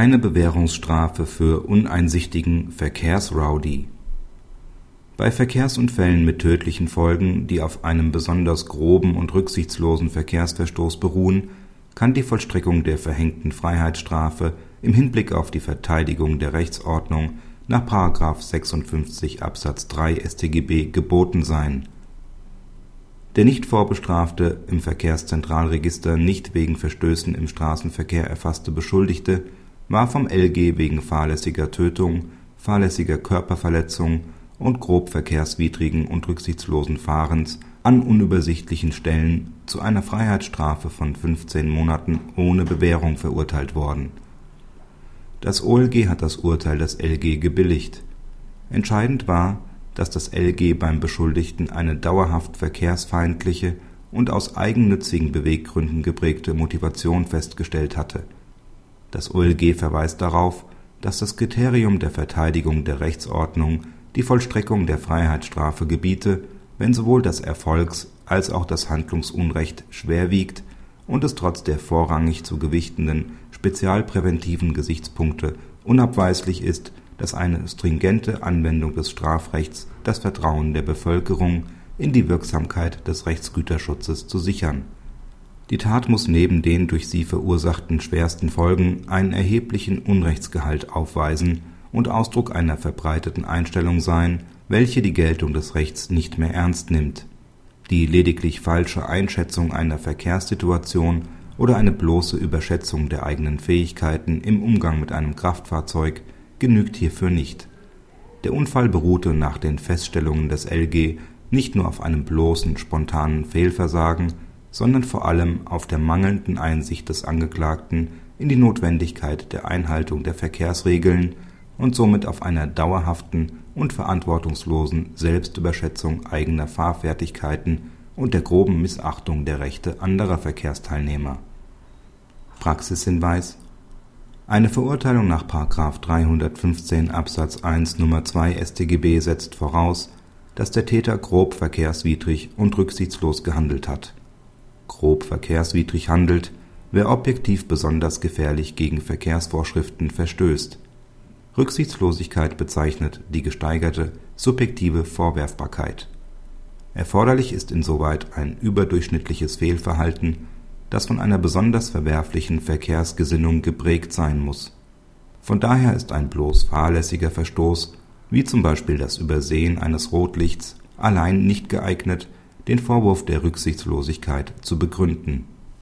Keine Bewährungsstrafe für uneinsichtigen Verkehrsrowdy. Bei Verkehrsunfällen mit tödlichen Folgen, die auf einem besonders groben und rücksichtslosen Verkehrsverstoß beruhen, kann die Vollstreckung der verhängten Freiheitsstrafe im Hinblick auf die Verteidigung der Rechtsordnung nach § 56 Absatz 3 StGB geboten sein. Der nicht Vorbestrafte, im Verkehrszentralregister nicht wegen Verstößen im Straßenverkehr erfasste Beschuldigte war vom LG wegen fahrlässiger Tötung, fahrlässiger Körperverletzung und grob verkehrswidrigen und rücksichtslosen Fahrens an unübersichtlichen Stellen zu einer Freiheitsstrafe von 15 Monaten ohne Bewährung verurteilt worden. Das OLG hat das Urteil des LG gebilligt. Entscheidend war, dass das LG beim Beschuldigten eine dauerhaft verkehrsfeindliche und aus eigennützigen Beweggründen geprägte Motivation festgestellt hatte. Das OLG verweist darauf, dass das Kriterium der Verteidigung der Rechtsordnung die Vollstreckung der Freiheitsstrafe gebiete, wenn sowohl das Erfolgs als auch das Handlungsunrecht schwer wiegt und es trotz der vorrangig zu gewichtenden spezialpräventiven Gesichtspunkte unabweislich ist, dass eine stringente Anwendung des Strafrechts das Vertrauen der Bevölkerung in die Wirksamkeit des Rechtsgüterschutzes zu sichern. Die Tat muss neben den durch sie verursachten schwersten Folgen einen erheblichen Unrechtsgehalt aufweisen und Ausdruck einer verbreiteten Einstellung sein, welche die Geltung des Rechts nicht mehr ernst nimmt. Die lediglich falsche Einschätzung einer Verkehrssituation oder eine bloße Überschätzung der eigenen Fähigkeiten im Umgang mit einem Kraftfahrzeug genügt hierfür nicht. Der Unfall beruhte nach den Feststellungen des LG nicht nur auf einem bloßen spontanen Fehlversagen, sondern vor allem auf der mangelnden Einsicht des Angeklagten in die Notwendigkeit der Einhaltung der Verkehrsregeln und somit auf einer dauerhaften und verantwortungslosen Selbstüberschätzung eigener Fahrfertigkeiten und der groben Missachtung der Rechte anderer Verkehrsteilnehmer. Praxishinweis Eine Verurteilung nach 315 Absatz 1 Nummer 2 StGB setzt voraus, dass der Täter grob verkehrswidrig und rücksichtslos gehandelt hat. Grob verkehrswidrig handelt, wer objektiv besonders gefährlich gegen Verkehrsvorschriften verstößt Rücksichtslosigkeit bezeichnet die gesteigerte subjektive Vorwerfbarkeit. Erforderlich ist insoweit ein überdurchschnittliches Fehlverhalten, das von einer besonders verwerflichen Verkehrsgesinnung geprägt sein muss. Von daher ist ein bloß fahrlässiger Verstoß, wie zum Beispiel das Übersehen eines Rotlichts, allein nicht geeignet, den Vorwurf der Rücksichtslosigkeit zu begründen